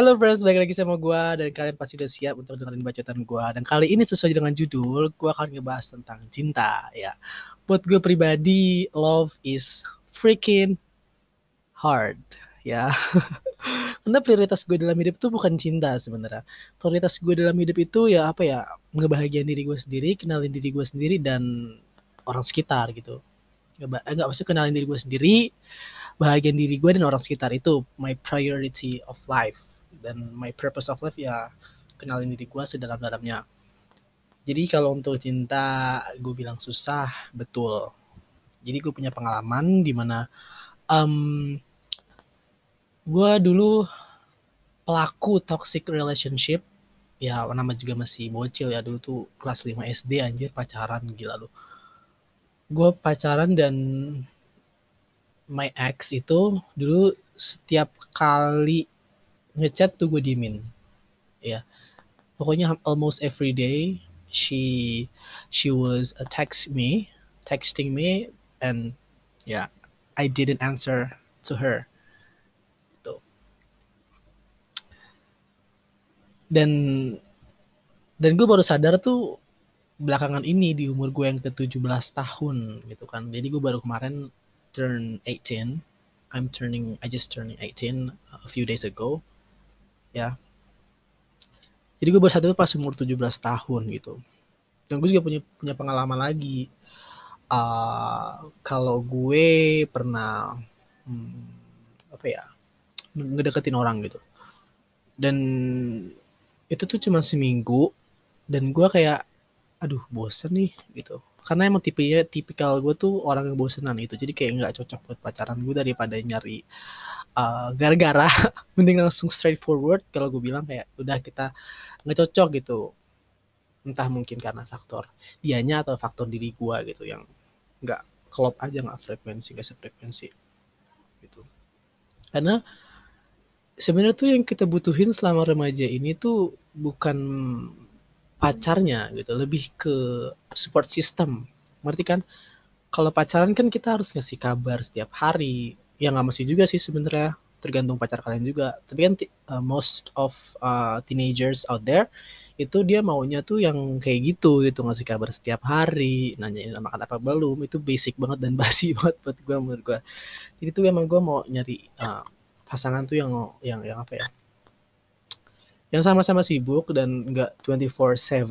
Halo friends, balik lagi sama gue dan kalian pasti udah siap untuk dengerin bacotan gue. Dan kali ini sesuai dengan judul, gue akan ngebahas tentang cinta ya. Buat gue pribadi, love is freaking hard ya. Karena prioritas gue dalam hidup itu bukan cinta sebenarnya. Prioritas gue dalam hidup itu ya apa ya, ngebahagiain diri gue sendiri, kenalin diri gue sendiri dan orang sekitar gitu. Enggak, enggak maksud kenalin diri gue sendiri, bahagian diri gue dan orang sekitar itu my priority of life dan my purpose of life ya kenalin diri gue sedalam-dalamnya. Jadi kalau untuk cinta gue bilang susah betul. Jadi gue punya pengalaman di mana um, gue dulu pelaku toxic relationship ya nama juga masih bocil ya dulu tuh kelas 5 SD anjir pacaran gila lu. Gue pacaran dan my ex itu dulu setiap kali ngechat tuh gue diemin. Ya pokoknya almost every day she she was a text me texting me and yeah I didn't answer to her. Tuh dan dan gue baru sadar tuh belakangan ini di umur gue yang ke 17 tahun gitu kan. Jadi gue baru kemarin turn 18. I'm turning, I just turning 18 a few days ago. Ya. Jadi gue baru satu pas umur 17 tahun gitu. Dan gue juga punya punya pengalaman lagi. Uh, kalau gue pernah hmm, apa ya ngedeketin orang gitu. Dan itu tuh cuma seminggu dan gue kayak aduh bosen nih gitu karena emang tipenya tipikal gue tuh orang yang bosenan itu jadi kayak nggak cocok buat pacaran gue daripada nyari uh, gara-gara mending langsung straightforward kalau gue bilang kayak udah kita nggak cocok gitu. Entah mungkin karena faktor dianya atau faktor diri gue gitu yang nggak klop aja nggak frekuensi nggak sefrekuensi gitu. Karena sebenarnya tuh yang kita butuhin selama remaja ini tuh bukan pacarnya gitu lebih ke support system. Ngerti kan? Kalau pacaran kan kita harus ngasih kabar setiap hari ya nggak mesti juga sih sebenarnya. Tergantung pacar kalian juga. Tapi kan uh, most of uh, teenagers out there itu dia maunya tuh yang kayak gitu gitu. Ngasih kabar setiap hari nanyain makan apa belum. Itu basic banget dan basi banget buat gue menurut gue jadi tuh emang gue mau nyari uh, pasangan tuh yang yang yang apa ya? Yang sama-sama sibuk dan nggak 24/7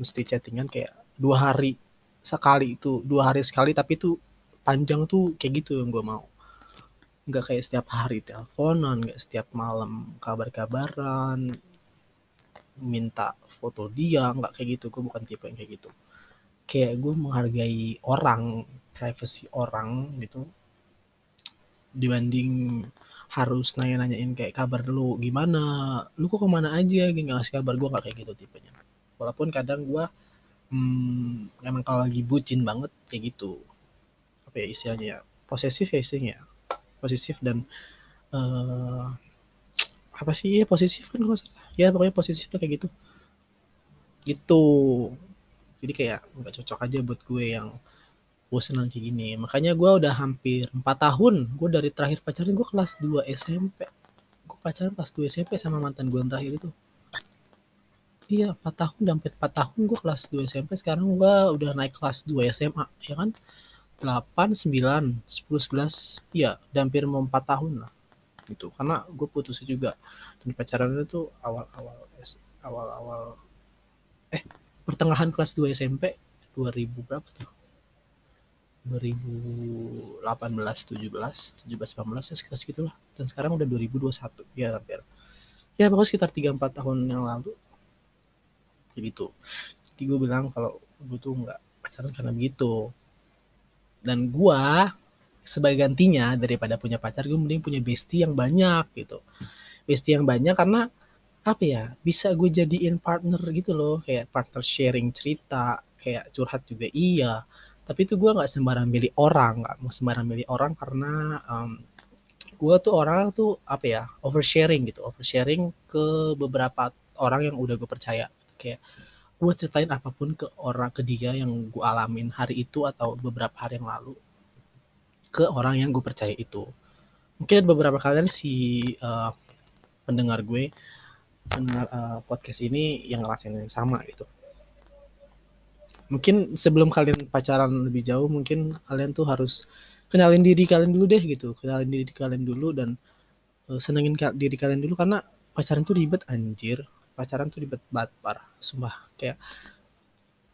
mesti chattingan kayak dua hari sekali itu dua hari sekali tapi itu panjang tuh kayak gitu yang gue mau nggak kayak setiap hari teleponan nggak setiap malam kabar-kabaran minta foto dia nggak kayak gitu. Gue bukan tipe yang kayak gitu. Kayak gue menghargai orang privacy orang gitu. Dibanding harus nanya-nanyain kayak kabar lu gimana? Lu kok ke mana aja? Gini ngasih kabar gue gak kayak gitu tipenya. Walaupun kadang gue hmm, emang kalau lagi bucin banget kayak gitu. Apa ya istilahnya ya? Posesif ya istilahnya posesif dan uh, apa sih ya posesif kan gue salah. Ya pokoknya posesif kayak gitu. Gitu. Jadi kayak nggak cocok aja buat gue yang bosenan kayak gini. Makanya gue udah hampir 4 tahun gue dari terakhir pacaran gue kelas 2 SMP gue pacaran pas 2 SMP sama mantan gue yang terakhir itu. Iya 4 tahun hampir 4 tahun gue kelas 2 SMP sekarang gue udah naik kelas 2 SMA ya kan 8, 9, 10, 11 iya udah hampir mau 4 tahun lah gitu. Karena gue putus juga dan pacaran itu awal-awal awal-awal eh pertengahan kelas 2 SMP 2000 berapa tuh? 2018 17 17 18 ya sekitar segitulah. Dan sekarang udah 2021 ya hampir. Ya pokoknya sekitar 3-4 tahun yang lalu kayak gitu. Jadi gue bilang kalau gue tuh nggak pacaran karena begitu dan gue sebagai gantinya daripada punya pacar gue mending punya bestie yang banyak gitu. Bestie yang banyak karena apa ya bisa gue jadiin partner gitu loh. Kayak partner sharing cerita kayak curhat juga iya. Tapi itu gue nggak sembarang milih orang nggak mau sembarang milih orang karena um, gue tuh orang tuh apa ya oversharing gitu. Oversharing ke beberapa orang yang udah gue percaya. Kayak gue ceritain apa pun ke orang ke dia yang gue alamin hari itu atau beberapa hari yang lalu ke orang yang gue percaya itu. Mungkin beberapa kalian si uh, pendengar gue pendengar uh, podcast ini yang ngerasain yang sama gitu. Mungkin sebelum kalian pacaran lebih jauh mungkin kalian tuh harus kenalin diri kalian dulu deh gitu. Kenalin diri kalian dulu dan uh, senengin diri kalian dulu karena pacaran tuh ribet anjir pacaran tuh ribet banget parah sumpah. Kayak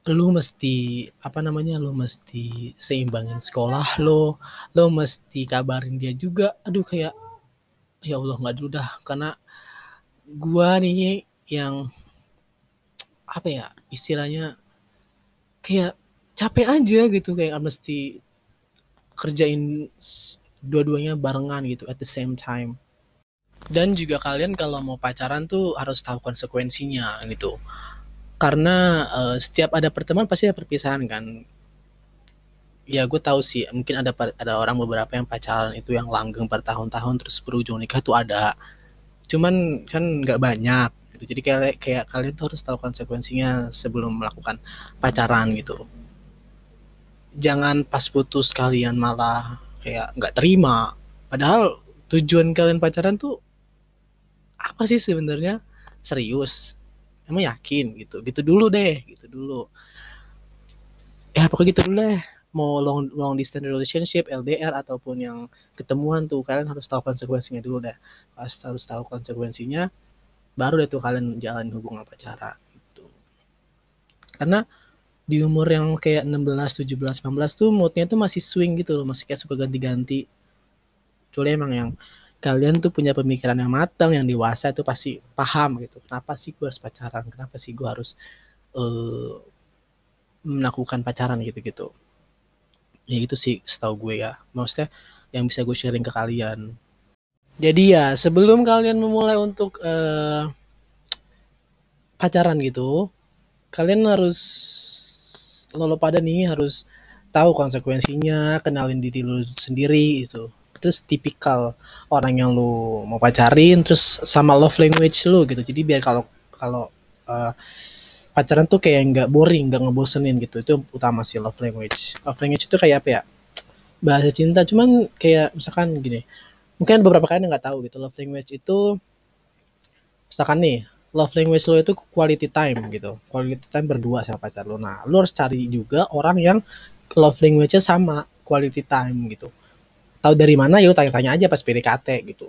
lu mesti apa namanya lu mesti seimbangin sekolah lo lo mesti kabarin dia juga. Aduh kayak ya Allah nggak dulu dah. Karena gua nih yang apa ya istilahnya kayak capek aja gitu. Kayak mesti kerjain dua-duanya barengan gitu at the same time dan juga kalian kalau mau pacaran tuh harus tahu konsekuensinya gitu. Karena uh, setiap ada pertemuan pasti ada perpisahan kan. Ya gue tahu sih mungkin ada ada orang beberapa yang pacaran itu yang langgeng bertahun-tahun terus berujung nikah tuh ada. Cuman kan nggak banyak gitu. Jadi kayak kayak kalian tuh harus tahu konsekuensinya sebelum melakukan pacaran gitu. Jangan pas putus kalian malah kayak nggak terima. Padahal tujuan kalian pacaran tuh apa sih sebenarnya? Serius. Emang yakin? Gitu. Gitu dulu deh. Gitu dulu. Ya pokoknya gitu dulu deh. Mau long long distance relationship LDR ataupun yang ketemuan tuh kalian harus tahu konsekuensinya dulu deh. Pas harus tahu konsekuensinya baru deh tuh kalian jalan hubungan pacaran gitu. Karena di umur yang kayak 16, 17, 18 tuh moodnya tuh masih swing gitu loh. Masih kayak suka ganti-ganti. Kecuali emang yang kalian tuh punya pemikiran yang matang yang dewasa itu pasti paham gitu. Kenapa sih gue harus pacaran? Kenapa sih gue harus uh, melakukan pacaran gitu-gitu? Ya itu sih setahu gue ya. Maksudnya yang bisa gue sharing ke kalian. Jadi ya sebelum kalian memulai untuk uh, pacaran gitu, kalian harus lolo pada nih harus tahu konsekuensinya, kenalin diri lu sendiri itu. Terus tipikal orang yang lu mau pacarin, terus sama love language lu gitu. Jadi biar kalau kalau uh, pacaran tuh kayak nggak boring, nggak ngebosenin gitu. Itu utama sih love language. Love language itu kayak apa ya? Bahasa cinta, cuman kayak misalkan gini mungkin beberapa kali nggak tahu gitu love language itu misalkan nih love language lo itu quality time gitu quality time berdua sama pacar lo nah lo harus cari juga orang yang love language-nya sama quality time gitu tahu dari mana ya lu tanya-tanya aja pas PDKT gitu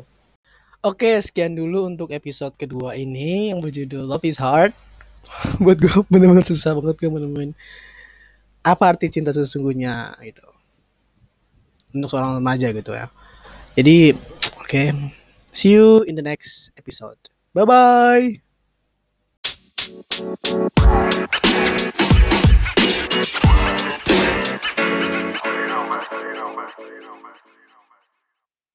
Oke, sekian dulu untuk episode kedua ini yang berjudul Love is Hard. Buat gue bener-bener susah banget gue menemuin apa arti cinta sesungguhnya gitu. Untuk seorang remaja gitu ya. Jadi, oke. Okay. See you in the next episode. Bye-bye.